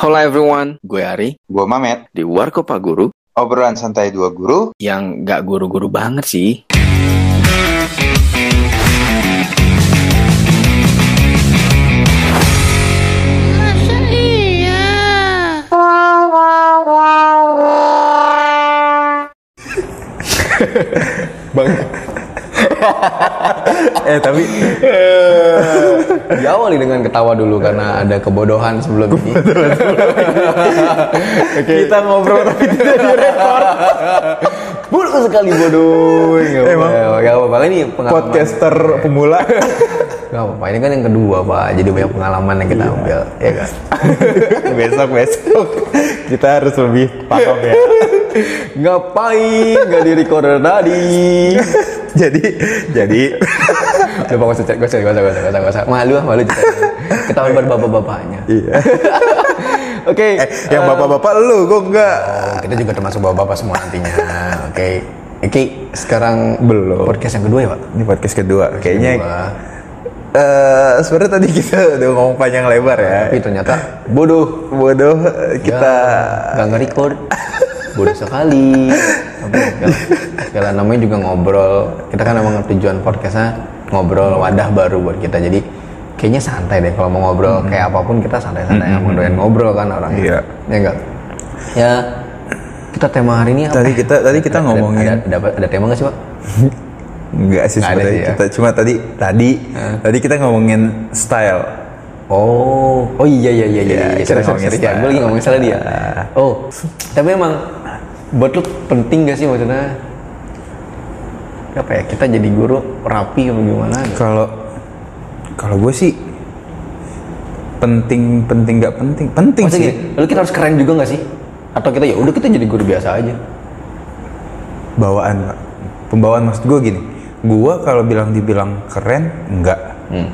Halo everyone, gue Ari Gue Mamet, di Warkopa Guru obrolan santai dua guru. yang gak guru-guru banget sih. Masa iya? Bang. eh tapi diawali dengan ketawa dulu karena ada kebodohan sebelum ini. Kita ngobrol tapi tidak direkod. Bodoh sekali bodoh. Gak Emang? gak apa-apa. Ini pengalaman. Podcaster pemula. Gak apa-apa. Ini kan yang kedua pak. Jadi banyak pengalaman yang kita ambil. Ya kan. besok besok kita harus lebih paham ya. Ngapain gak di recorder tadi? jadi jadi Coba gak usah, gak usah, gak usah, gak usah, gak usah. Malu ah, malu. Ketahuan baru bapak-bapaknya. iya. Oke. Eh, yang bapak-bapak lu, gue enggak. Oh, kita juga termasuk bapak-bapak semua nantinya. Oke. Oke, sekarang Belum. podcast yang kedua ya, Pak? Ini podcast kedua. Kayaknya Kedua. eh sebenarnya tadi kita udah ngomong panjang lebar ya. Tapi ternyata bodoh. Bodoh kita Ya, nggak nge-record. Bodoh sekali. Tapi segala, namanya juga ngobrol. Kita kan emang tujuan podcastnya ngobrol wadah baru buat kita. Jadi kayaknya santai deh kalau mau ngobrol kayak apa pun kita santai-santai emang doyan ngobrol kan orang. Iya. Ya enggak? Ya kita tema hari ini apa? Tadi kita- tadi kita Ada- ngomongin- ada, ada, ada tema nggak sih pak? enggak sih ada sebenarnya ya. kita cuma tadi tadi tadi kita ngomongin style. Oh, oh iya iya iya iya. Iya, iya. kita ngomongin. Ya, style. gue lagi ngomongin salah dia. Oh, tapi emang buat lu penting gak sih maksudnya? Apa ya? Kita jadi guru rapi atau gimana? Kalau kalau gue sih penting penting nggak penting penting Maksudnya sih gini, lalu kita harus keren juga gak sih? Atau kita ya udah kita jadi guru biasa aja? bawaan Pak. pembawaan maksud gue gini gue kalau bilang dibilang keren enggak Hmm.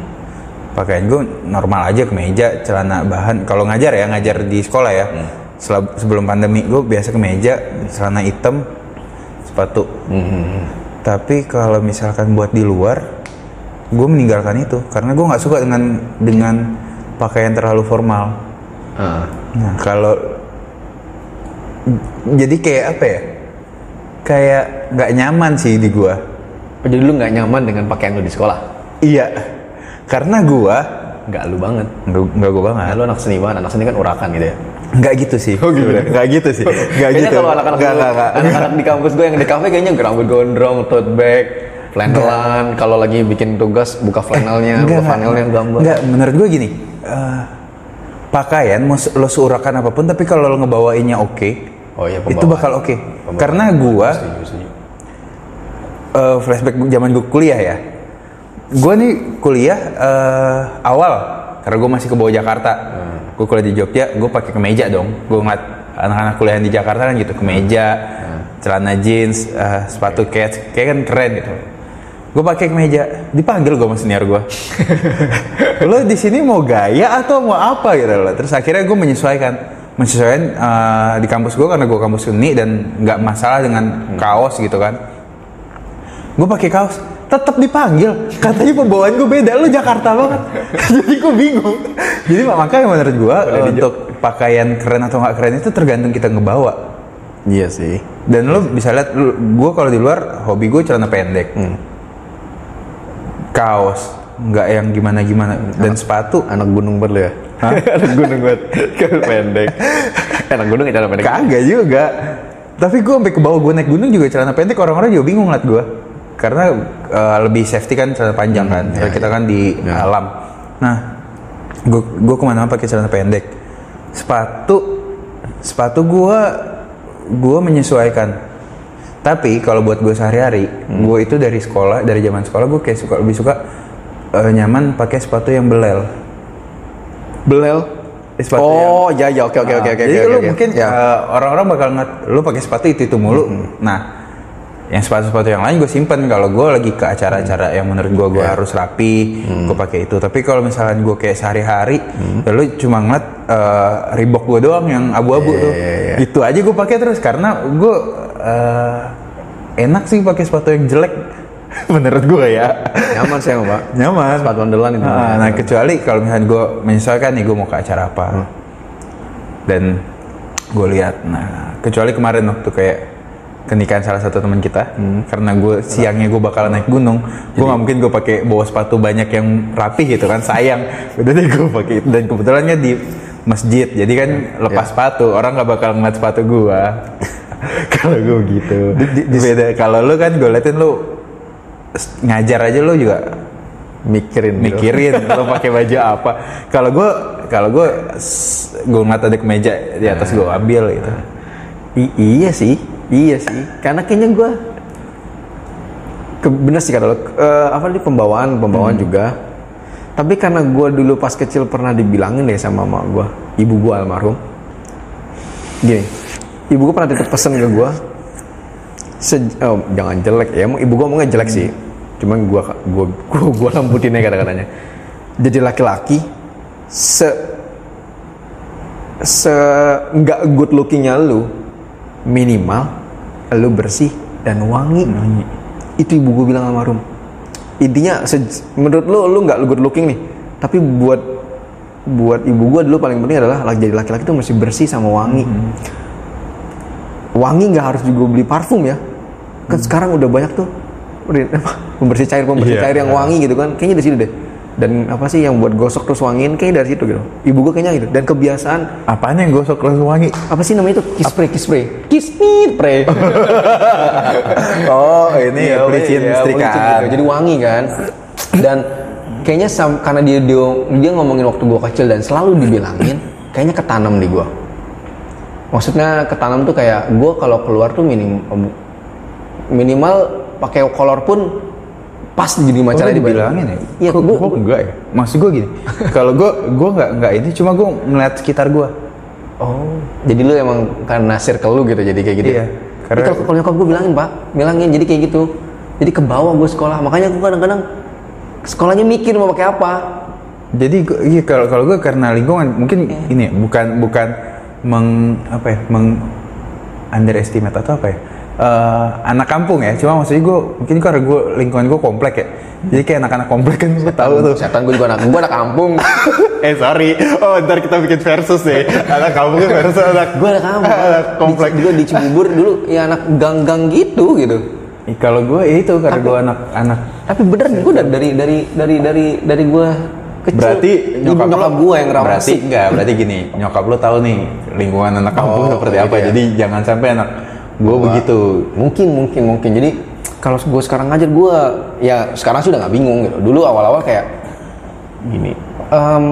pakaian gue normal aja kemeja celana bahan kalau ngajar ya ngajar di sekolah ya Hmm. Sebelum pandemi gue biasa kemeja celana hitam sepatu Hmm. tapi kalau misalkan buat di luar gue meninggalkan itu karena gue nggak suka dengan dengan pakaian terlalu formal Ah. Nah, kalau jadi kayak apa ya? Kayak nggak nyaman sih di gua. Oh, jadi lu nggak nyaman dengan pakaian lu di sekolah? Iya. Karena gua Nggak lu banget. nggak nggak gua banget. Nah, lu anak seniman, anak seni kan urakan gitu ya. Nggak gitu sih. Oh gitu. Nggak gitu sih. Nggak Kayaknya gitu. kalau anak-anak nggak, dulu- nggak, nggak. anak-anak di kampus gue yang di kafe kayaknya rambut gondrong, tote bag, flanelan. Kalau lagi bikin tugas buka flanelnya, buka flanelnya gambar. Nggak, menurut gua gini. eh, pakaian mau lo seurakan apa pun tapi kalau lo ngebawainnya oke Oh iya, itu bakal oke Pembawaan. karena gua Setuju, setuju. eh, flashback zaman gue kuliah ya. Gue nih kuliah eh, awal karena gue masih ke bawah Jakarta. Gue kuliah di Jogja, gue pakai kemeja dong. Gue ngeliat anak-anak kuliah di Jakarta kan gitu, kemeja, celana jeans, eh, sepatu cats, kayak kan keren gitu. Gue pakai kemeja, dipanggil gue sama senior gue. lo di sini mau gaya atau mau apa gitu loh. Terus akhirnya gue menyesuaikan, menyesuaikan eh, di kampus gue karena gue kampus seni dan nggak masalah dengan kaos gitu kan gue pakai kaos tetap dipanggil. Katanya pembawaan gue beda. Lu Jakarta banget. Jadi gue bingung. Jadi makanya menurut gue untuk pakaian keren atau nggak keren itu tergantung kita ngebawa. Iya sih. dan lu bisa lihat gue kalau di luar hobi gue celana pendek. Kaos nggak yang gimana gimana dan sepatu. Anak gunung banget ya? Anak gunung banget. Kan pendek. Anak gunung ya cara pendek. kagak juga. Tapi gue sampai ke bawah gue naik gunung juga celana pendek. Orang-orang juga bingung ngeliat gue karena eh, lebih safety kan celana panjang kan Karena kita kan di alam nah gue gue ke mana-mana pakai celana pendek sepatu sepatu gue gue menyesuaikan tapi kalau buat gue sehari-hari gue itu dari sekolah dari zaman sekolah gue kayak suka lebih suka eh, nyaman pakai sepatu yang belel Belel. Sepatu oh, ya ya oke oke oke oke. Jadi oke, lu oke. mungkin ya. uh, orang-orang bakal ngat, lu pakai sepatu itu itu mulu. Nah, yang sepatu-sepatu yang lain gue simpen kalau gue lagi ke acara-acara yang menurut gue gue harus rapi, gue pakai itu. Tapi kalau misalnya gue kayak sehari-hari, ya lu cuma ngeliat uh, Reebok gue doang yang abu-abu tuh. Itu aja gue pakai terus karena gue uh, enak sih pakai sepatu yang jelek menurut gue ya. Nyaman sih Pak. Nyaman. Sepatu andalan itu. Ah, nah kecuali kalau misalnya gue menyesuaikan nih gue mau ke acara apa. dan gue lihat nah kecuali kemarin waktu kayak kenikahan salah satu teman kita. Karena gue siangnya gue bakalan naik gunung gue nggak mungkin gue pakai bawa sepatu banyak yang rapi gitu kan sayang. Udah deh gue pakai. Itu dan kebetulannya di masjid. Jadi kan lepas sepatu orang nggak bakal ngeliat sepatu gue kalau gue gitu. Beda. Kalau lu kan gue liatin lu ngajar aja lu juga mikirin mikirin lo pakai baju apa. Kalau gue kalau gue gue ngeliat ada kemeja di atas gue ambil gitu. I- iya sih, iya sih. Karena kayaknya gue ke, bener sih kata lo, eh, apa nih pembawaan, pembawaan juga. Tapi karena gue dulu pas kecil pernah dibilangin deh sama mama gue, ibu gue almarhum. Gini, ibu gue pernah titip pesen ke gue, oh, jangan jelek ya, emang ibu gue ngomongnya jelek sih. Cuman gue gua gua, gua lamputinnya kata-katanya. Jadi laki-laki se se nggak good lookingnya lu minimal lu bersih dan wangi. Itu ibu gue bilang almarhum. Intinya se- menurut lu lu nggak good looking nih, tapi buat buat ibu gue dulu paling penting adalah jadi laki-laki itu mesti bersih sama wangi. Wangi nggak harus juga beli parfum ya. Kan sekarang udah banyak tuh pembersih cair pembersih Iya. cair yang wangi gitu kan. Kayaknya dari situ deh. Dan apa sih yang buat gosok terus wangiin? Kayaknya dari situ gitu. Ibu gue kayaknya gitu. Dan kebiasaan. Apaan yang gosok langsung wangi? Apa sih namanya itu? Kiss spray kiss spray. Kiss me spray. Oh ini Iya, pelicin iya, pelicin setrikaan gitu. jadi wangi kan. Dan kayaknya sam- karena dia, dia dia ngomongin waktu gua kecil dan selalu dibilangin kayaknya ketanam di gua. Maksudnya ketanam tuh kayak gua kalau keluar tuh minim minimal pakai kolor pun pas jadi Oh, di baju. dibilangin ya? Iya, Kok gua, gua enggak ya? Maksud gua gini, kalau gua gua enggak enggak ini, cuma gua ngeliat sekitar gua. Oh, jadi lu emang karena circle lu gitu jadi kayak gitu. Iya, Karena kalau, kalau nyokap gue bilangin pak, bilangin jadi kayak gitu. Jadi ke bawah gue sekolah, makanya gue kadang-kadang sekolahnya mikir mau pakai apa. Jadi iya kalau kalau gua karena lingkungan mungkin ini ya, bukan bukan meng apa ya, meng underestimate atau apa ya? Eh, anak kampung ya, cuma maksudnya gue mungkin karena gue lingkungan gue komplek ya, jadi kayak anak-anak komplek kan gue tahu tuh. Setan gue juga anak, gue anak kampung. eh sorry, oh ntar kita bikin versus deh, anak kampung versus anak gue anak kampung. anak komplek. Di, gue di Cibubur dulu ya anak gang-gang gitu gitu. Ih, Kalau gue ya itu karena gue anak-anak Tapi bener gue dari dari dari dari dari dari gue kecil. Berarti ibu nyokap lo- gue yang rawat Berarti enggak, berarti gini, nyokap lo tahu nih lingkungan anak kampung Oh, seperti gitu apa. ya. Jadi jangan sampai anak gue begitu. Mungkin, mungkin, mungkin. Jadi kalau gue sekarang ngajar gue, ya sekarang sudah nggak bingung gitu. Dulu awal-awal kayak gini. em,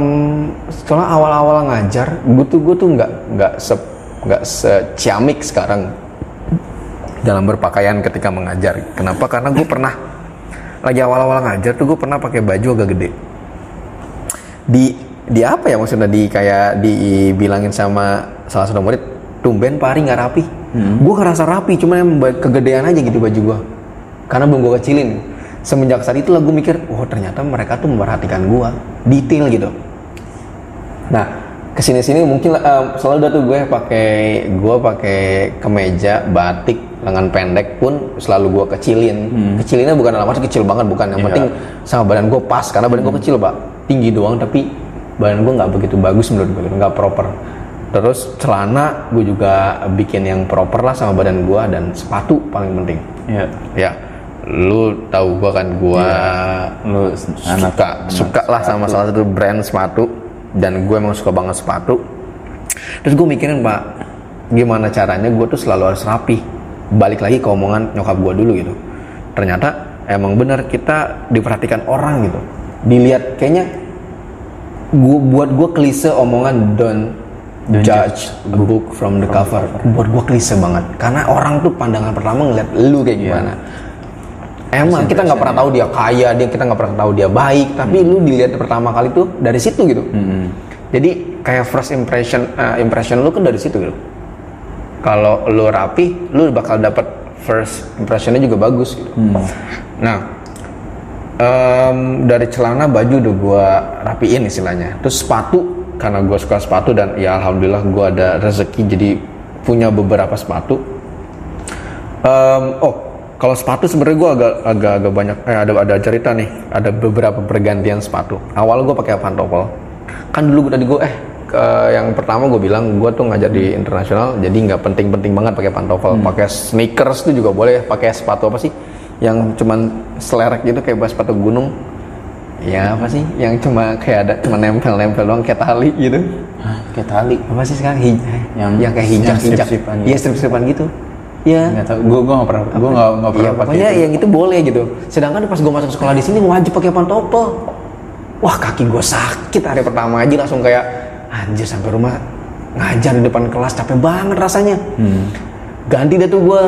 setelah awal-awal ngajar, gue tuh gue tuh nggak nggak se nggak seciamik sekarang dalam berpakaian ketika mengajar. Kenapa? Karena gue pernah lagi awal-awal ngajar tuh gue pernah pakai baju agak gede. Di di apa ya maksudnya di kayak dibilangin sama salah satu murid tumben pari nggak rapi. Gue ngerasa rapi, cuma yang kegedean aja gitu baju gue. Karena belum gue kecilin. Semenjak saat itu gue mikir, oh ternyata mereka tuh memperhatikan gue, detail gitu. Nah, ke sini sini mungkin eh, selalu udah tuh gue pakai gue pakai kemeja batik lengan pendek pun selalu gue kecilin. Kecilinnya bukan dalam arti kecil banget, bukan. Yang Iya. penting sama badan gue pas karena badan gue kecil pak, tinggi doang tapi badan gue nggak begitu bagus menurut gue, gitu, nggak proper. Terus celana gue juga bikin yang proper lah sama badan gue dan sepatu paling penting. Iya. Ya, lu tahu gua kan gua Lu anak- suka anak suka lah sama salah satu brand sepatu dan gue emang suka banget sepatu. Terus gue mikirin pak, gimana caranya gue tuh selalu harus rapi. Balik lagi ke omongan nyokap gue dulu gitu. Ternyata emang bener kita diperhatikan orang gitu. Dilihat kayaknya gua buat gue klise omongan don't judge a book from the cover. Buat gue klise banget karena orang tuh pandangan pertama ngeliat lu kayak gimana. Emang kita nggak pernah tahu dia kaya, dia kita nggak pernah tahu dia baik, tapi lu dilihat pertama kali tuh dari situ gitu. Jadi kayak first impression eh, impression lu kan dari situ gitu. Kalau lu rapi, lu bakal dapat first impressionnya juga bagus gitu. Nah, em, dari celana baju udah gua rapiin istilahnya. Terus sepatu karena gua suka sepatu dan ya alhamdulillah gua ada rezeki jadi punya beberapa sepatu. Em, oh, kalau sepatu sebenarnya gua agak agak agak banyak eh, ada ada cerita nih. Ada beberapa pergantian sepatu. Awal gua pakai pantofel. Kan dulu tadi gua eh eh, yang pertama gue bilang gue tuh ngajar di internasional jadi nggak penting-penting banget pakai pantofel pakai sneakers tuh juga boleh pakai sepatu apa sih yang cuman selerek gitu kayak sepatu gunung ya apa sih yang cuma kayak ada cuma nempel-nempel doang kayak tali gitu Kayak tali. apa sih sekarang Hij yang, Yang- kayak hijab yang hijab iya strip-stripan gitu ya Nggak tahu. Gue gue nggak pernah. Gue nggak nggak pernah pakai. pokoknya itu. yang itu boleh gitu. Sedangkan pas gue masuk sekolah di sini wajib pakai pantopel. Wah kaki gue sakit hari pertama aja langsung kayak anjir sampai rumah ngajar di depan kelas capek banget rasanya. Hmm. Ganti deh tuh gue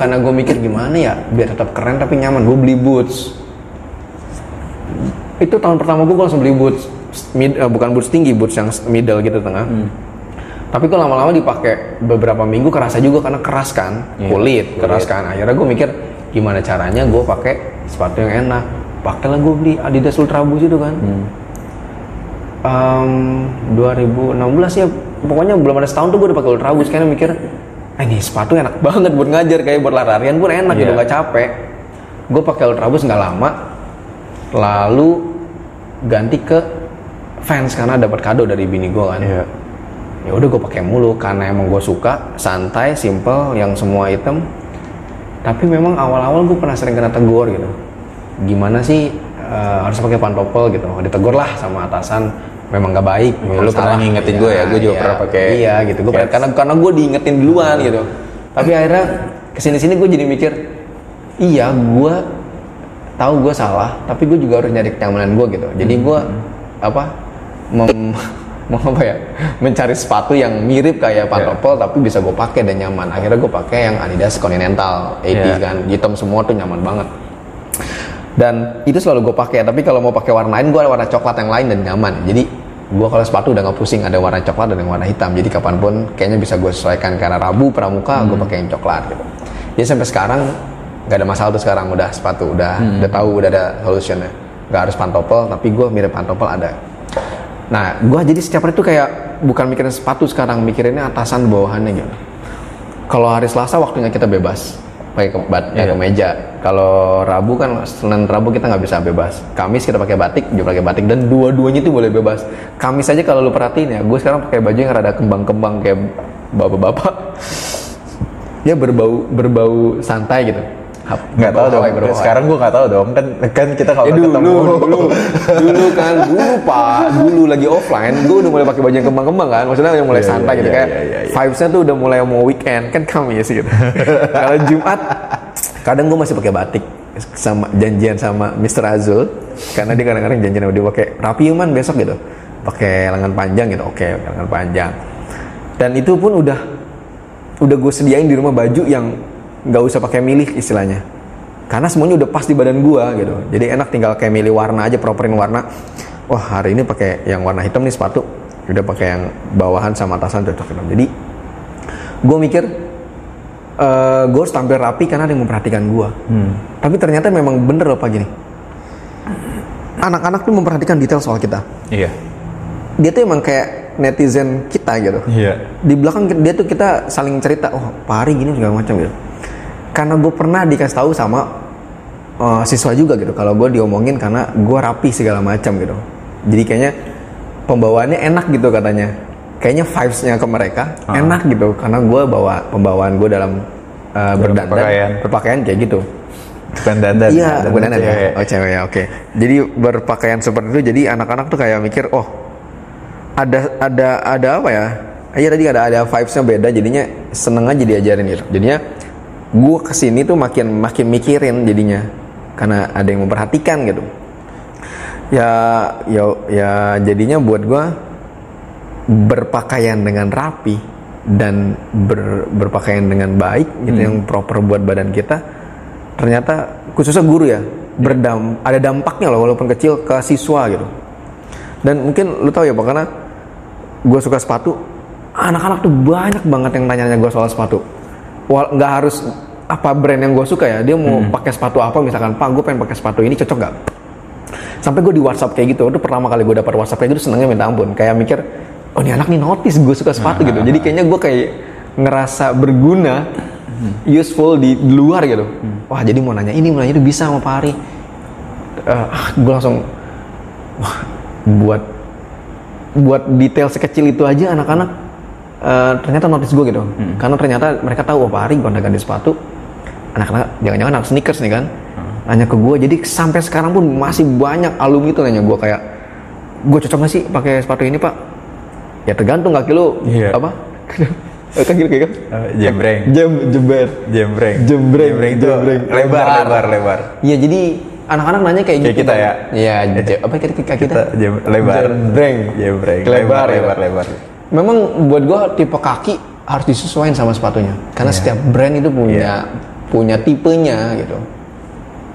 karena gue mikir gimana ya biar tetap keren tapi nyaman. Gue beli boots. Itu tahun pertama gue langsung beli boots. Mid- eh, bukan boots tinggi, boots yang middle gitu tengah. Hmm. Tapi kok lama-lama dipakai beberapa minggu kerasa juga karena keras kan, Iya, kulit, kulit. keras kan. Akhirnya gue mikir gimana caranya gue pakai sepatu yang enak. Pakailah gue beli Adidas Ultra Boost itu kan. Hmm. Em, 2016 ya, pokoknya belum ada setahun tuh gue udah pakai Ultra Boost karena mikir, eh ini sepatu enak banget buat ngajar kayak buat lari-larian pun enak gitu Iya. nggak capek. Gue pakai Ultra Boost nggak lama, lalu ganti ke fans karena dapat kado dari bini gue kan. Iya. ya udah gue pakai mulu karena emang gue suka santai simple yang semua item. Tapi memang awal-awal gue pernah sering kena tegur gitu. Gimana sih eh, harus pakai pantopel gitu. Ditegur lah sama atasan memang nggak baik Ya, memang lu pernah ngingetin gue ya, gue juga pernah pakai iya gitu. Gue karena karena gue diingetin duluan gitu. Tapi akhirnya ke sini sini gue jadi mikir iya gue tahu gue salah tapi gue juga harus nyari kenyamanan gue gitu. Jadi gue apa mem, mau apa ya mencari sepatu yang mirip kayak pantopel tapi bisa gue pakai dan nyaman. Akhirnya gue pakai yang Adidas Continental 80 Iya. kan. Hitam semua tuh nyaman banget. Dan itu selalu gue pakai tapi kalau mau pakai warna lain gue ada warna coklat yang lain dan nyaman. Jadi gue kalau sepatu udah nggak pusing ada warna coklat dan yang warna hitam. Jadi kapan pun kayaknya bisa gue sesuaikan karena rabu pramuka gue pakai yang coklat gitu. Jadi sampai sekarang nggak ada masalah tuh sekarang udah sepatu udah udah tahu udah ada solutionnya nggak harus pantopel tapi gue mirip pantopel ada nah gue jadi setiap hari tuh kayak bukan mikirin sepatu sekarang mikirinnya atasan bawahannya gitu kalau hari Selasa waktunya kita bebas pakai ke, bat, eh, Iya. kemeja. Kalau Rabu kan Senin Rabu kita nggak bisa bebas. Kamis kita pakai batik, juga pakai batik dan dua-duanya itu boleh bebas. Kamis aja kalau lu perhatiin ya, gue sekarang pakai baju yang rada kembang-kembang kayak bapak-bapak. Ya berbau berbau santai gitu. Nggak tahu dong. berbau Sekarang gue nggak tahu dong. Kan kan kita kalau Ya dulu, ketemu. dulu, dulu kan, dulu pak, dulu lagi offline, gue udah mulai pakai baju yang kembang-kembang kan, maksudnya udah mulai Iya, santai iya, gitu iya, kayak iya, iya, iya. vibesnya tuh udah mulai mau weekend kan Kamis gitu. Kalau Jumat, kadang gue masih pakai batik sama janjian sama Mr. Azul, karena dia kadang-kadang janjian sama dia pakai rapi man besok gitu, pakai lengan panjang gitu, oke lengan panjang. Dan itu pun udah udah gue sediain di rumah baju yang nggak usah pakai milih istilahnya. Karena semuanya udah pas di badan gue gitu. Jadi enak tinggal kayak milih warna aja properin warna. Wah hari ini pakai yang warna hitam nih sepatu. Udah pakai yang bawahan sama atasan cocok gitu. Jadi gue mikir eh gue harus tampil rapi karena ada yang memperhatikan gue tapi ternyata memang bener loh pak gini. Anak-anak tuh memperhatikan detail soal kita. Iya. dia tuh emang kayak netizen kita gitu. Iya. di belakang dia tuh kita saling cerita oh Pak Ari gini segala macam gitu karena gue pernah dikasih tahu sama uh, siswa juga gitu kalau gue diomongin karena gue rapi segala macam gitu jadi kayaknya pembawaannya enak gitu katanya kayaknya vibesnya ke mereka Ah. enak gitu karena gue bawa pembawaan gue dalam uh, berdandan berpakaian. berpakaian kayak gitu Bukan dandan. Iya, bukan dandan ya. Oh cewek ya, oke. Jadi berpakaian seperti itu, jadi anak-anak tuh kayak mikir, oh ada ada ada apa ya? Iya tadi ada ada vibesnya beda, jadinya seneng aja diajarin gitu. Jadinya gue ke sini tuh makin makin mikirin jadinya, karena ada yang memperhatikan gitu. Ya ya ya jadinya buat gue berpakaian dengan rapi dan ber- berpakaian dengan baik gitu yang proper buat badan kita ternyata khususnya guru ya berdam ada dampaknya loh walaupun kecil ke siswa gitu. Dan mungkin lu tahu ya pak karena gue suka sepatu anak-anak tuh banyak banget yang nanya-nanya gue soal sepatu nggak harus apa brand yang gue suka ya dia mau pakai sepatu apa misalkan pak gue pengen pakai sepatu ini cocok nggak? Sampai gue di WhatsApp kayak gitu itu pertama kali gue dapat WhatsApp kayak gitu senengnya minta ampun. Kayak mikir oh ini anak nih notice gue suka sepatu gitu. Jadi kayaknya gue kayak ngerasa berguna useful di luar gitu. Wah jadi mau nanya ini mau nanya itu bisa sama Pak Ari. Eh, ah, gue langsung wah buat buat detail sekecil itu aja anak-anak eh, ternyata notice gue gitu karena ternyata mereka tahu apa hari gue ganti sepatu anak-anak jangan-jangan anak sneakers nih kan nanya ke gue jadi sampai sekarang pun masih banyak alumni itu nanya gue kayak gue cocok gak sih pakai sepatu ini pak ya tergantung kaki lu Iya. apa kaki lu kayak kan jembreng. jam jember Jembreng. Jembreng, itu jembreng. lebar, Lebar. lebar. Iya jadi anak-anak nanya kayak, Kayak gitu kita Bang. ya? Iya, apa kira kita? Kita jem- lebar. Jembreng. Jembreng. Lebar, Lebar, ya. lebar, lebar. Memang buat gua tipe kaki harus disesuaikan sama sepatunya. Karena setiap brand itu punya Iya. punya tipenya gitu.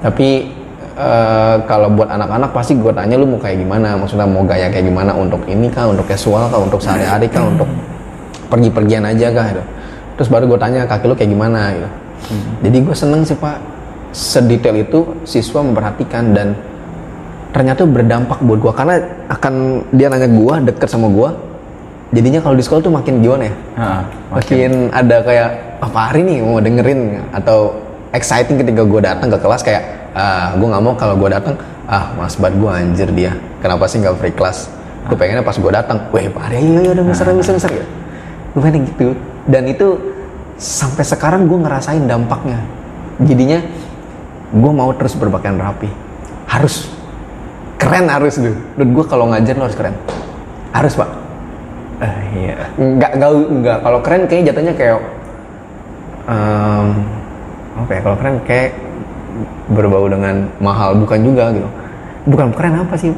Tapi eh, kalau buat anak-anak pasti gua tanya lu mau kayak gimana? Maksudnya mau gaya kayak gimana untuk ini kah, untuk casual kah, untuk sehari-hari kah, untuk pergi-pergian aja kah gitu. Terus baru gue tanya kaki lu kayak gimana gitu. Jadi gue seneng sih pak, sedetail itu siswa memperhatikan dan ternyata berdampak buat gue karena akan dia nanya gue deket sama gue. Jadinya kalau di sekolah tuh makin gimana ya? Heeh, makin. Ada kayak apa hari nih mau dengerin? Atau exciting ketika gue datang ke kelas kayak ah gue nggak mau kalau gue datang. Ah mas banget gue anjir dia. Kenapa sih nggak free class? Gue pengennya pas gue datang weh pak Arya iya iya udah mister mister mister. Ya gue pengen gitu? Dan itu sampai sekarang gue ngerasain dampaknya. Jadinya gue mau terus berpakaian rapi. Harus. Keren harus tuh menurut gue kalau ngajar lo harus keren. Harus pak Eh, iya. nggak nggak nggak. Kalau keren kayaknya jatuhnya kayak em, apa ya? Kalau keren kayak berbau dengan mahal. Bukan juga gitu. Bukan keren apa sih?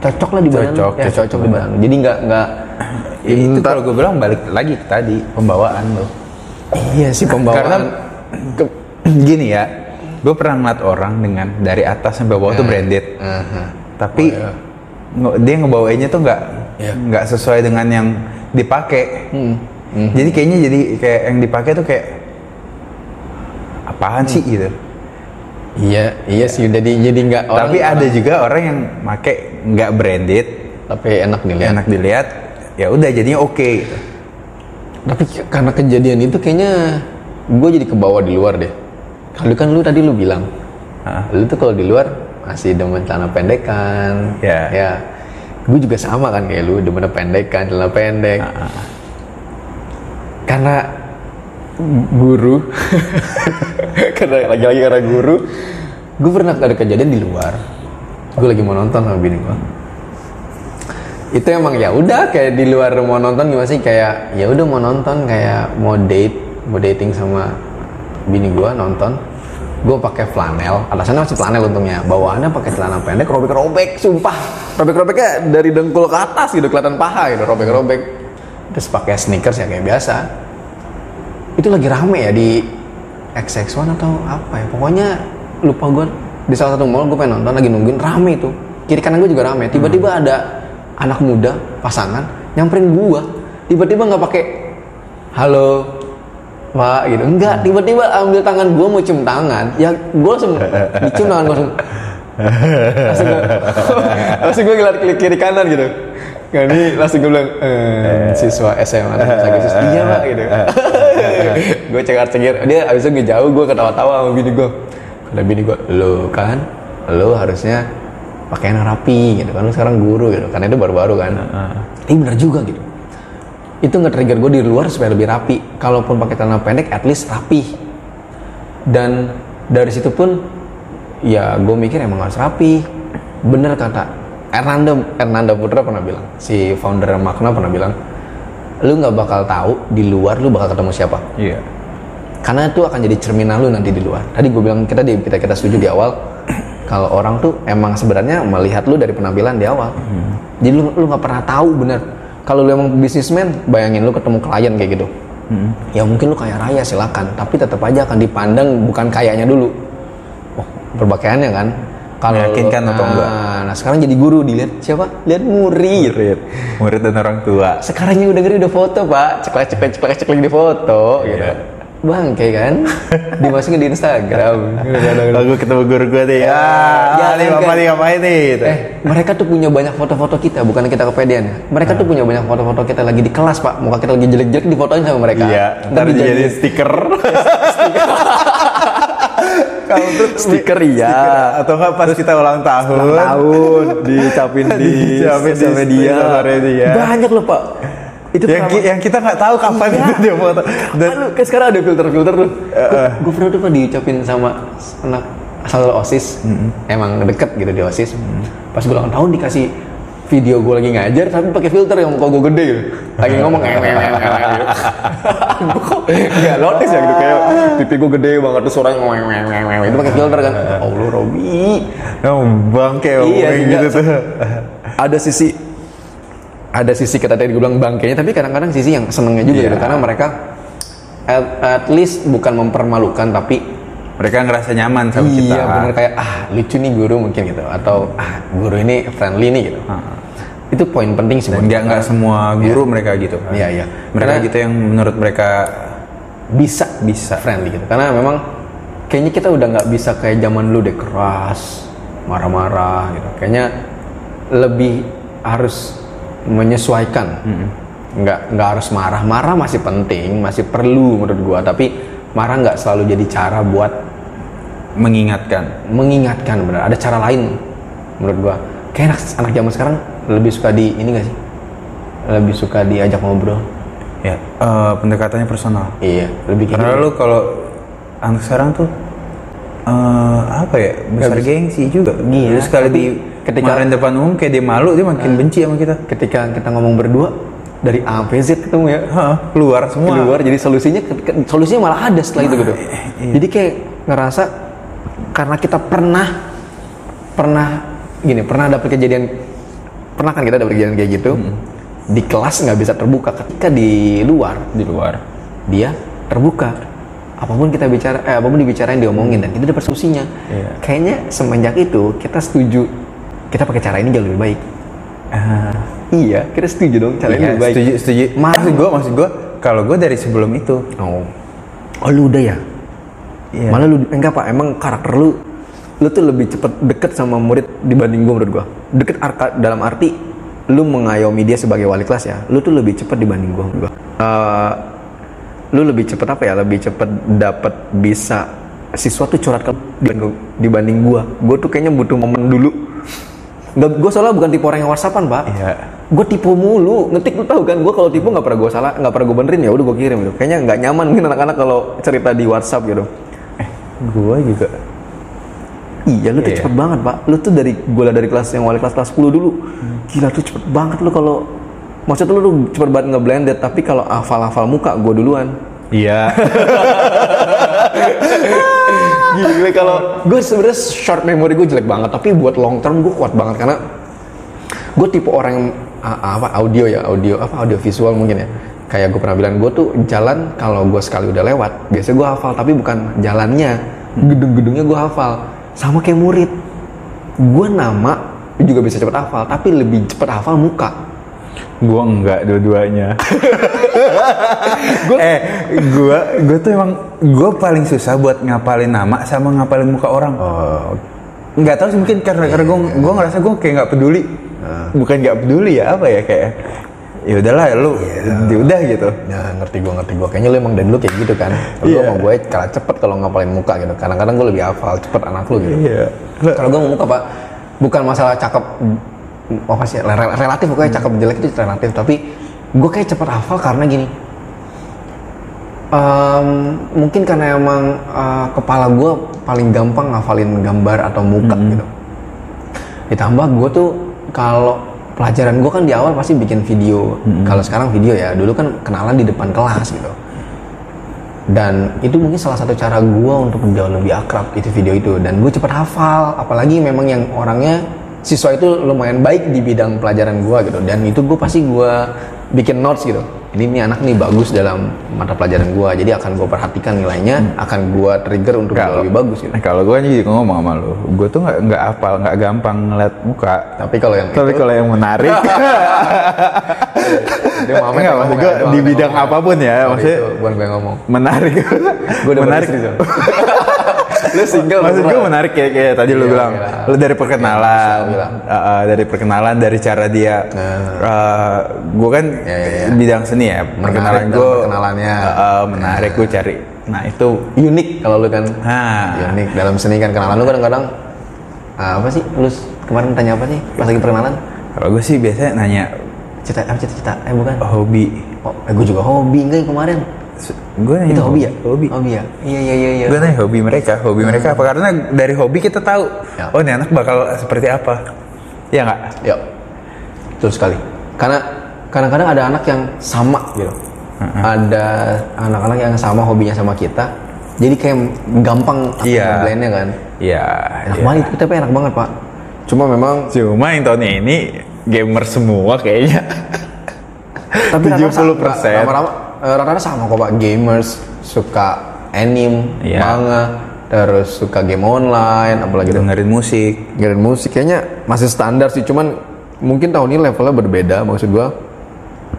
Cocok lah di badan. Cocok, ya, cocok cocok di badan jadi nggak nggak. Ya, itu kalau gue bilang balik lagi ke tadi pembawaan lo. iya sih pembawaan. Karena ke- gini ya, gue pernah ngeliat orang dengan dari atas sampai bawah tuh branded, Aha. tapi Oh, iya. dia ngebawainnya tuh nggak Iya. nggak sesuai dengan yang dipakai. Hmm. Jadi kayaknya jadi kayak yang dipakai tuh kayak apaan sih gitu. iya iya sih jadi jadi nggak orang Tapi ada juga orang yang make nggak branded, tapi enak dilihat enak dilihat, ya udah jadinya oke. gitu. tapi k- karena kejadian itu kayaknya gue jadi ke bawah di luar deh kalau kan lu tadi lu bilang Hah? lu tuh kalau di luar masih demen celana pendek kan Ya. ya gue juga sama kan kayak lu demen pendek kan celana pendek. Karena guru karena lagi-lagi karena guru gue pernah ada kejadian di luar. Gue lagi mau nonton sama bini gue itu emang ya udah kayak di luar mau nonton gimana sih? Kayak ya udah mau nonton kayak mau date mau dating sama bini gua nonton gue pakai flanel. Atasannya masih flanel untungnya. Bawaannya pakai celana pendek robek-robek sumpah. Robek-robeknya dari dengkul ke atas gitu kelihatan paha gitu robek-robek. Terus pakai sneakers ya kayak biasa. Itu lagi rame ya di XX1 atau apa ya. Pokoknya lupa gue di salah satu mall gue pengen nonton lagi nungguin. Rame itu. Kiri kanan gue juga rame. Tiba-tiba ada anak muda pasangan nyamperin gua. Tiba-tiba nggak pakai halo pak gitu enggak tiba-tiba ambil tangan gua mau cium tangan ya gua langsung dicium tangan gua langsung langsung gua ngeliat kiri, kiri kanan gitu Nah, ini langsung gue bilang, eh, siswa SMA bahasa Agustus, iya pak gitu. gue cengar cengir, dia abis itu ngejauh gue ketawa-tawa sama bini gue. Kata bini gue, lo kan, lo harusnya pakaian rapi gitu kan, lo sekarang guru gitu, karena itu baru-baru kan. Ini bener juga gitu. Itu nge-trigger gue di luar supaya lebih rapi. Kalaupun pakai celana pendek, at least rapi. Dan dari situ pun, ya gue mikir emang harus rapi. Bener kata Hernando Hernando Putra pernah bilang si founder Makna pernah bilang lu nggak bakal tahu di luar lu bakal ketemu siapa Iya. karena itu akan jadi cerminan lu nanti di luar tadi gue bilang kita di kita kita setuju di awal kalau orang tuh emang sebenarnya melihat lu dari penampilan di awal jadi lu lu nggak pernah tahu bener kalau lu emang bisnismen bayangin lu ketemu klien kayak gitu. Ya mungkin lu kaya raya silakan. Tapi tetap aja akan dipandang bukan kayanya dulu. Oh berpakaiannya kan. Kalau Meyakinkan atau enggak? Nah, nah sekarang jadi guru dilihat siapa? Lihat murid. Murid, murid dan orang tua. sekarang udah ngeri udah foto pak. Ceklek ceklek ceklek ceklek di foto Iya. gitu bang kayak kan dimasukin di Instagram Lalu ketemu guru gue nih, ya, Ya, nih kan. bapak nih ngapain nih? Gitu. eh mereka tuh punya banyak foto-foto kita bukan kita kepedean ya mereka tuh punya banyak foto-foto kita lagi di kelas pak muka kita lagi jelek-jelek difotoin sama mereka Iya, ntar jadi stiker. Stiker iya. atau enggak pas kita ulang tahun Ulang tahun dicapin di di sosial media. Banyak loh pak. Itu yang, ki- yang kita nggak tahu kapan Iya. itu dia foto dan Aduh, kan sekarang ada filter-filter tuh. Gue pernah tuh diucapin sama anak asal osis, emang deket gitu di osis. Pas gue ulang tahun dikasih video gue lagi ngajar tapi pakai filter yang muka gue gede gitu. Lagi ngomong ewe ewe ewe gitu. Gue kok nggak notice ya gitu kayak pipi gue gede banget tuh suaranya ewe itu pakai filter kan. Oh lu Robi. oh, bangke Iya, gitu tuh ada sisi ada sisi kita tadi gue bilang bangkainya tapi kadang-kadang sisi yang senengnya juga Iya. gitu karena mereka at, at least bukan mempermalukan tapi mereka ngerasa nyaman sama kita. iya bener kayak ah lucu nih guru mungkin gitu. Atau ah guru ini friendly nih gitu. Itu poin penting sih dan nggak nggak semua guru mereka gitu. Kan Iya, iya. mereka Karena- gitu yang menurut mereka bisa Bisa. friendly gitu. Karena memang kayaknya kita udah nggak bisa kayak zaman dulu deh keras marah-marah gitu. Kayaknya lebih harus menyesuaikan. Nggak nggak harus marah. Marah masih penting masih perlu menurut gua. Tapi marah nggak selalu jadi cara buat mengingatkan. mengingatkan benar ada cara lain menurut gua. Kayak anak, anak zaman sekarang lebih suka di ini gak sih? Lebih suka diajak ngobrol. Ya eh, pendekatannya personal. Iya lebih karena gitu. lu kalau anak sekarang tuh eh, apa ya besar gengsi juga. Iya, Terus sekali tapi di ketika- kemarin depan umum kayak dia malu dia makin benci sama kita. Ketika kita ngomong berdua dari A sampai Z ketemu ya. Hah, keluar semua. Keluar jadi solusinya ke- ke- solusinya malah ada setelah itu gitu. iya. jadi kayak ngerasa karena kita pernah pernah gini pernah dapet kejadian pernah kan kita dapet kejadian kayak gitu Hmm. di kelas nggak bisa terbuka. Ketika di luar di luar. dia terbuka. Apa pun kita bicara eh apa pun dibicarain diomongin dan kita dapat solusinya. Iya. kayaknya semenjak itu kita setuju kita pakai cara ini jauh lebih baik iya kita setuju dong cara ini Iya, lebih baik setuju setuju maksud gue maksud gue kalau gue dari sebelum itu Oh. Oh lu udah ya? Iya. Malah lu enggak pak, emang karakter lu lu tuh lebih cepet deket sama murid dibanding gue menurut gua. Deket arka, dalam arti lu mengayomi dia sebagai wali kelas ya. Lu tuh lebih cepet dibanding gue menurut gua. Eh, lu lebih cepet apa ya? Lebih cepet dapat bisa siswa tuh curhat ke dibanding, dibanding gua. Gua tuh kayaknya butuh momen dulu. Nggak, gue soalnya bukan tipe orang yang whatsappan pak. Iya. Gue tipu mulu, ngetik lu tahu kan? Gue kalau tipu nggak pernah gue salah, nggak pernah gue benerin ya. Udah gue kirim gitu. Kayaknya nggak nyaman mungkin anak-anak kalau cerita di WhatsApp gitu. gue juga Iya, lu tuh Iya. cepet banget pak. Lu tuh dari gue dari kelas yang wali kelas kelas 10 dulu. Gila tuh cepet banget lu kalau maksudnya lu, lu cepet banget ngeblended. Tapi kalau hafal-hafal muka gue duluan. iya Gila kalau gue sebenarnya short memory gue jelek banget. Tapi buat long term gue kuat banget karena gue tipe orang yang apa audio ya audio apa audio visual mungkin ya. Kayak gue pernah bilang gue tuh jalan kalau gue sekali udah lewat biasanya gue hafal tapi bukan jalannya. Gedung-gedungnya gue hafal. Sama kayak murid. Gue nama juga bisa cepet hafal tapi lebih cepet hafal muka. Gue enggak dua-duanya eh gue gue tuh emang gue paling susah buat ngapalin nama sama ngapalin muka orang. Oh nggak tahu sih mungkin karena karena gue gue ngerasa gue kayak nggak peduli. Bukan nggak peduli ya apa ya kayak ya udahlah lu ya udah gitu. Ya ngerti gue ngerti gue kayaknya lu emang dari dulu kayak gitu kan. Iya. gue mau gue kalah cepet kalau ngapalin muka gitu. Kadang-kadang gue lebih hafal cepet anak lu gitu. Iya. Kalau gue mau muka pak bukan masalah cakep apa sih rel- relatif. Pokoknya cakep jelek itu relatif. Tapi gue kayak cepet hafal karena gini. Em, mungkin karena emang eh, kepala gue paling gampang ngafalin gambar atau muka gitu. Ditambah gue tuh kalau pelajaran gue kan di awal pasti bikin video. Kalau sekarang video ya dulu kan kenalan di depan kelas gitu. Dan itu mungkin salah satu cara gue untuk jauh lebih akrab itu video itu. Dan gue cepet hafal apalagi memang yang orangnya siswa itu lumayan baik di bidang pelajaran gue gitu. Dan itu gue pasti gue bikin notes gitu. Ini nih anak nih bagus dalam mata pelajaran gue jadi akan gue perhatikan nilainya akan gue trigger untuk jauh lebih bagus gitu. Nah, kalau gue juga ngomong sama lu gue tuh nggak nggak apal nggak gampang ngeliat muka. Tapi kalau yang tapi kalau yang menarik. Dia Mamet Enggak, yang maksud ya, dia di Mamet bidang ngomong. apa pun ya maksudnya bukan gue ngomong. menarik. Gue udah menarik. Lu single Maksud gue menarik kayak, kayak tadi lu Iya, bilang. iya. Lu dari perkenalan, Iya, uh, uh, dari perkenalan, dari cara dia. uh, gue kan Iya, iya, iya. bidang seni ya. Perkenalan gue. perkenalannya. uh, uh, menarik gue cari. Nah itu. unik kalau lu kan Nah. unik dalam seni kan kenalan lu kadang-kadang ah, apa sih lu kemarin tanya apa sih pas lagi perkenalan Kalau gue sih biasanya nanya cita apa cita-cita eh bukan hobi. oh, eh, gue juga hobi enggak yang kemarin Gue nanya itu hobi ya Hobi. hobi ya iya iya iya iya Gue nanya hobi mereka, hobi mereka apa? Karena dari hobi kita tahu, Ya. oh ini anak bakal seperti apa. Iya nggak? Yuk, betul sekali. Karena kadang-kadang ada anak yang sama gitu. Ada anak-anak yang sama hobinya sama kita. Jadi kayak gampang Iya. blendnya kan. Iya. Enak iya. banget itu tapi enak banget pak. Cuma memang Cuma yang tahun ini gamer semua kayaknya. tapi rata-rata 70%. sama- rata-rata eh, rata-rata sama kok pak. Gamers suka anime, Iya. manga, terus suka game online, apalagi tuh. dengerin musik. Dengerin musik kayaknya masih standar sih. Cuman mungkin tahun ini levelnya berbeda maksud gua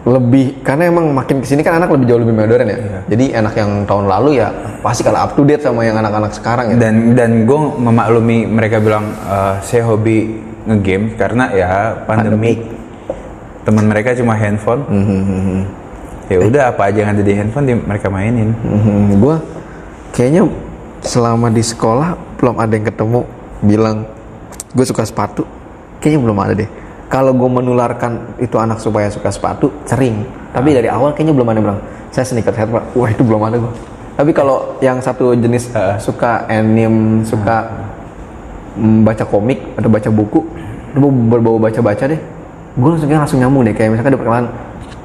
lebih karena emang makin ke sini kan anak lebih jauh lebih modern ya. Jadi anak yang tahun lalu ya pasti kalau up to date sama yang anak-anak sekarang ya. Dan dan gue memaklumi mereka bilang eh, saya hobi ngegame karena ya pandemik. Teman mereka cuma handphone. Ya udah apa aja yang ada di handphone di- mereka mainin. Mhm, gua kayaknya selama di sekolah belum ada yang ketemu bilang gue suka sepatu. Kayaknya belum ada deh. Kalau gue menularkan itu anak supaya suka sepatu sering. Tapi dari awal kayaknya belum ada yang bilang saya sneakerhead pak. Wah itu belum ada gue. Tapi kalau yang satu jenis eh, suka anime, suka mm, baca komik atau baca buku, atau berbau baca-baca deh. Gue langsung kayak langsung nyambung deh. Kayak misalkan di perkenalan,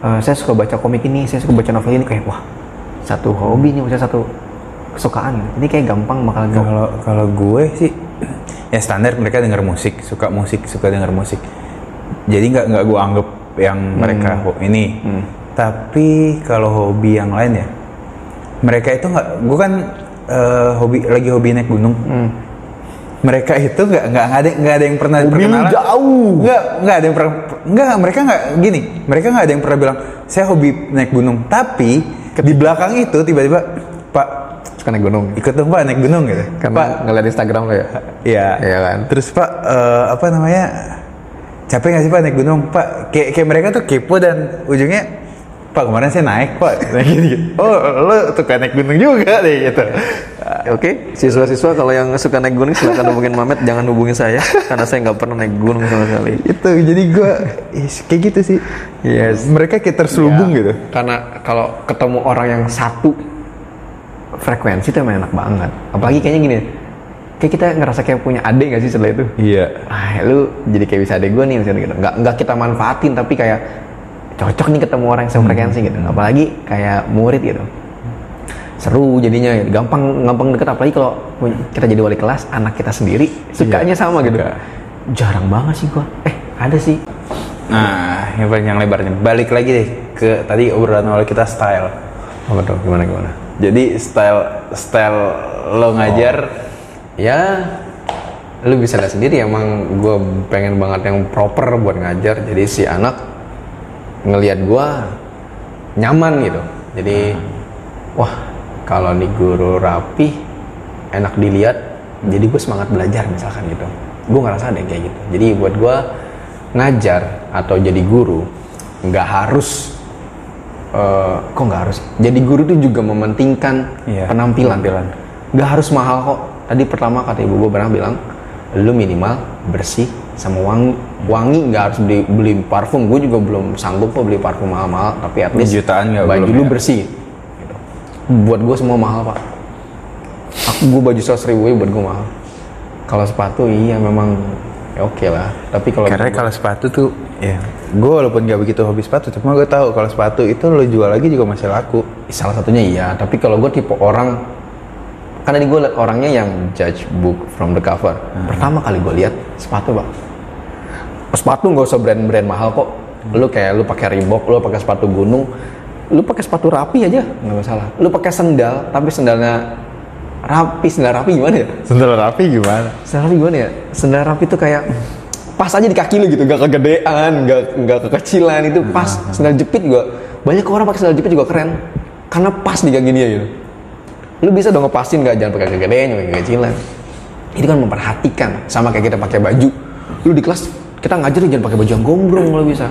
"Eh, saya suka baca komik ini, saya suka baca novel ini kayak wah satu hobi nih, maksudnya satu kesukaan. gitu. Ini kayak gampang gampang. Kalau kalau gue sih ya standar mereka denger musik, suka musik, suka denger musik. Jadi nggak nggak gue anggap yang mereka ho- ini. Tapi kalau hobi yang lain ya, mereka itu nggak. Gue kan eh, hobi lagi hobi naik gunung. Mereka itu nggak nggak ada nggak ada yang pernah lu perkenalan. jauh. Nggak nggak ada yang pernah nggak mereka nggak gini. Mereka nggak ada yang pernah bilang saya hobi naik gunung. Tapi di belakang itu tiba-tiba Pak Suka naik gunung. ikut dong Pak naik gunung gitu. Karena Pak ngeliat Instagram lo ya. Iya. Iya kan? Terus Pak eh, apa namanya? Capek nggak sih Pak naik gunung? Pak kayak kayak mereka tuh kepo dan ujungnya Pak kemarin saya naik Pak. Gitu. Oh lo suka naik gunung juga deh gitu. Oke, siswa-siswa kalau yang suka naik gunung silakan hubungin Mamet, jangan hubungin saya karena saya nggak pernah naik gunung sama sekali. Itu jadi gue kayak gitu sih. Yes. Mereka kayak terselubung gitu. Karena kalau ketemu orang yang satu frekuensi tuh emang enak banget. Apalagi kayaknya gini, kayak kita ngerasa kayak punya adik gak sih setelah itu? Iya. Ah, lu jadi kayak bisa adik gue nih misalnya gitu. Nggak, nggak kita manfaatin tapi kayak cocok nih ketemu orang yang sefrekuensi gitu. Apalagi kayak murid gitu. Seru jadinya, gitu. gampang gampang deket. Apalagi kalau kita jadi wali kelas, anak kita sendiri sukanya sama gitu. suka. Jarang banget sih gua. Eh, ada sih. Nah, yang panjang lebarnya. Balik lagi deh ke tadi obrolan awal kita style. Apa tuh? Gimana gimana? Jadi style style lo ngajar ya lu bisa lihat sendiri emang gue pengen banget yang proper buat ngajar jadi si anak ngelihat gue nyaman gitu. Jadi wah kalau nih guru rapi enak dilihat jadi gue semangat belajar misalkan gitu. Gue ngerasa ada yang kayak gitu. Jadi buat gue ngajar atau jadi guru nggak harus eh, kok nggak harus? Jadi guru tuh juga mementingkan Iya, penampilan. penampilan. nggak harus mahal kok. Tadi pertama kata ibu gue pernah bilang lu minimal bersih sama wangi wangi nggak harus beli, beli parfum. Gue juga belum sanggup kok beli parfum mahal-mahal tapi at least Jutaan nggak? baju belum lu ya? bersih gitu. buat gue semua mahal pak. Aku gue baju seratus ribu buat gue mahal. Kalau sepatu iya memang ya oke lah. Tapi kalau Karena kalau sepatu tuh, ya, gue walaupun gak begitu hobi sepatu, cuma gue tahu kalau sepatu itu lo jual lagi juga masih laku. salah satunya iya tapi kalau gue tipe orang kan tadi gue orangnya yang judge book from the cover. Pertama kali gue lihat sepatu pak sepatu nggak usah brand-brand mahal kok. Lu kayak lu pakai Reebok lu pakai sepatu gunung lu pakai sepatu rapi aja nggak masalah. Lu pakai sendal tapi sendalnya rapi sendal rapi gimana ya? Sendal rapi gimana? sendal rapi gimana ya? Sendal rapi tuh kayak pas aja di kaki lu gitu gak kegedean gak nggak kekecilan itu pas. Sendal jepit juga banyak orang pakai sendal jepit juga keren. Karena pas di kaki dia gitu. Lu bisa dong ngepasin nggak? Jangan pakai kegedean jangan pakai kecilan itu kan memperhatikan sama kayak kita pakai baju. Lu di kelas kita ngajar jangan pakai baju yang gombrong kalau bisa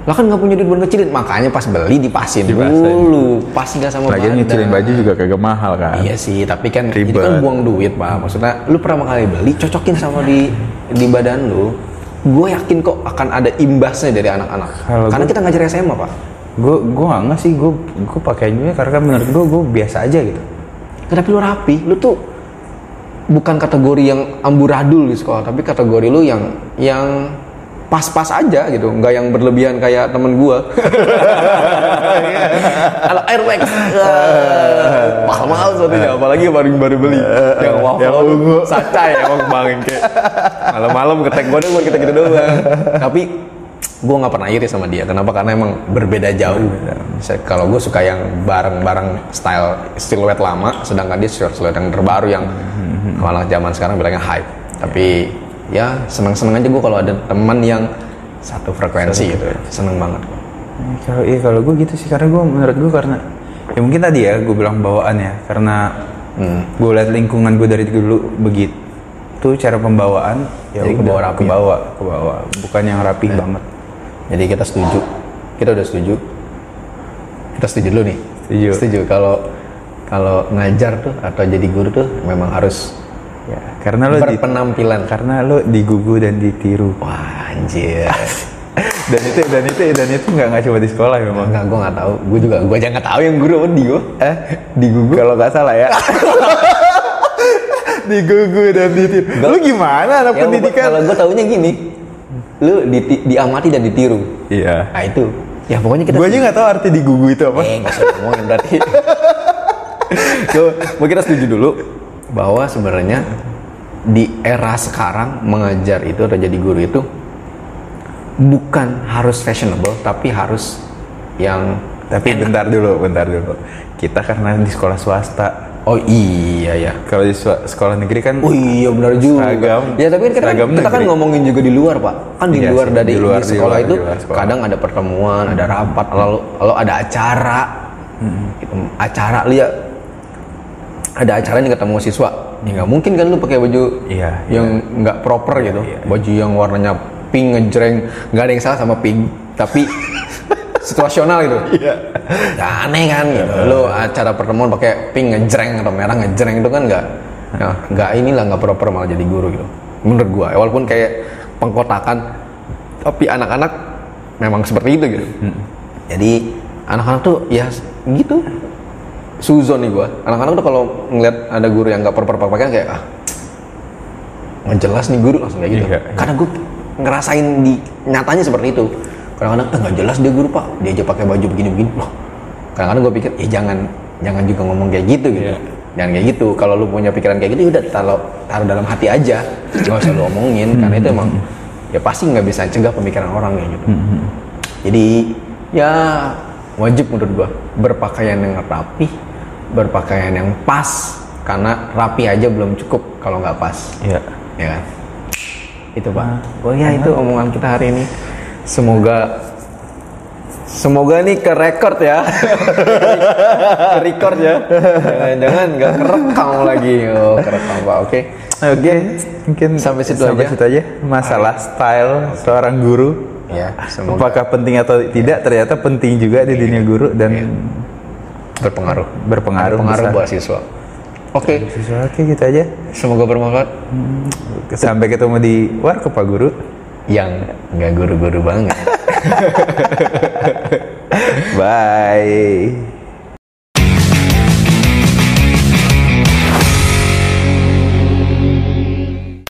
lah kan nggak punya duit buat ngecilin makanya pas beli dipasin, Dipasin. dulu pas nggak sama Lagian badan. nyicilin baju juga kagak mahal kan. Iya sih, tapi kan itu Ribet. kan buang duit pak. Maksudnya, lu pertama kali beli, cocokin sama di di badan lu. Gue yakin kok akan ada imbasnya dari anak-anak. Karena gua- kita ngajar SMA pak. Gue gue nggak sih gue gue pakai juga karena kan menurut gue gue biasa aja gitu. Tapi lu rapi, lu tuh bukan kategori yang amburadul di sekolah, tapi kategori lu yang yang pas-pas aja gitu, nggak yang berlebihan kayak temen gua. Kalau Airwax, mahal-mahal soalnya, apalagi yang baru baru beli, yang waffle, yang ungu. sacai emang bangke. Malam-malam ketek gua doang, kita gitu doang. Tapi gua nggak pernah iri sama dia. Kenapa? Karena emang berbeda jauh. Kalau gue suka yang bareng-bareng style siluet lama, sedangkan dia siluet yang terbaru yang malah zaman sekarang bilangnya hype. Tapi ya seneng-seneng aja gue kalau ada teman yang satu frekuensi gitu. Seneng banget. gua. Kalau iya kalau gue gitu sih karena gue menurut gue karena ya mungkin tadi ya gue bilang bawaan ya karena Hmm. gue liat lingkungan gue dari dulu begitu cara pembawaan ya Jadi kebawa rapi ya? kebawa kebawa bukan yang rapi banget Jadi kita setuju. Kita udah setuju. Kita setuju dulu nih. Setuju. Setuju kalau kalau ngajar tuh atau jadi guru tuh memang harus ya karena lo di, berpenampilan. karena lo digugu dan ditiru Wah anjir. dan itu dan itu dan itu nggak nggak cuma di sekolah memang Enggak, gue nggak tahu. Gue juga, gue aja nggak tahu yang guru apa di gue. eh digugu kalau nggak salah ya digugu dan ditiru lu gimana anak Ya, pendidikan Kalau gue taunya gini, lu di- diamati dan ditiru. iya Nah itu. Ya pokoknya kita. gue aja nggak tahu arti digugu itu apa Eh nggak usah ngomongin berarti. Gue mau kita setuju dulu bahwa sebenarnya di era sekarang mengajar itu atau jadi guru itu bukan harus fashionable tapi harus yang Tapi bentar dulu, bentar dulu. Kita karena di sekolah swasta. oh iya ya Kalau di sekolah negeri kan Oh iya benar juga. Seragam. Ya tapi kan kita, Seragam kita kan ngomongin juga di luar pak. Kan di Iya luar dari di luar, di di sekolah luar, itu di luar sekolah. kadang ada pertemuan, ada rapat, lalu lalu ada acara. Gitu, acara lihat ada acara nih ketemu siswa. Ya nggak mungkin kan lu pakai baju Iya, yang nggak proper gitu. iya. Baju yang warnanya pink ngejreng, nggak ada yang salah sama pink, tapi situasional gitu. Iya. aneh kan gitu. Lu acara pertemuan pakai pink ngejreng atau merah ngejreng itu kan nggak ya, nggak inilah nggak proper malah jadi guru gitu. Menurut gua, walaupun kayak pengkotakan, tapi anak-anak memang seperti itu gitu. Jadi anak-anak tuh ya gitu. Suzon nih gua. Anak-anak tuh kalau ngeliat ada guru yang nggak proper pakaian kayak ah nggak jelas nih guru langsung kayak gitu. Iya, iya. Karena gue ngerasain di nyatanya seperti itu. Kadang-kadang "Ah, nggak jelas dia guru pak, dia aja pakai baju begini-begini. Loh, kadang-kadang gue pikir, ya jangan jangan juga ngomong kayak gitu gitu. Iya. Jangan kayak gitu. Kalau lu punya pikiran kayak gitu, udah taruh taruh dalam hati aja, nggak usah lu omongin. Karena itu emang ya pasti nggak bisa cegah pemikiran orang kayak gitu. Jadi ya wajib menurut gua berpakaian yang rapi, berpakaian yang pas. Karena rapi aja belum cukup kalau nggak pas. Iya. ya kan? Itu pak. Oh ya itu omongan kita hari ini. Semoga semoga nih ke record ya. Ke record ya. Jangan nggak kerekam lagi. Oh kerekam pak. Oke. Oke, mungkin Sampai situ sampai aja. situ aja. Masalah style seorang guru. ya semoga. Apakah penting atau tidak? Ternyata penting juga di dunia guru dan berpengaruh berpengaruh berpengaruh besar. buat siswa oke Oke, gitu aja. semoga bermanfaat Sampai ketemu di Warkop Pak Guru. yang nggak guru-guru banget Bye.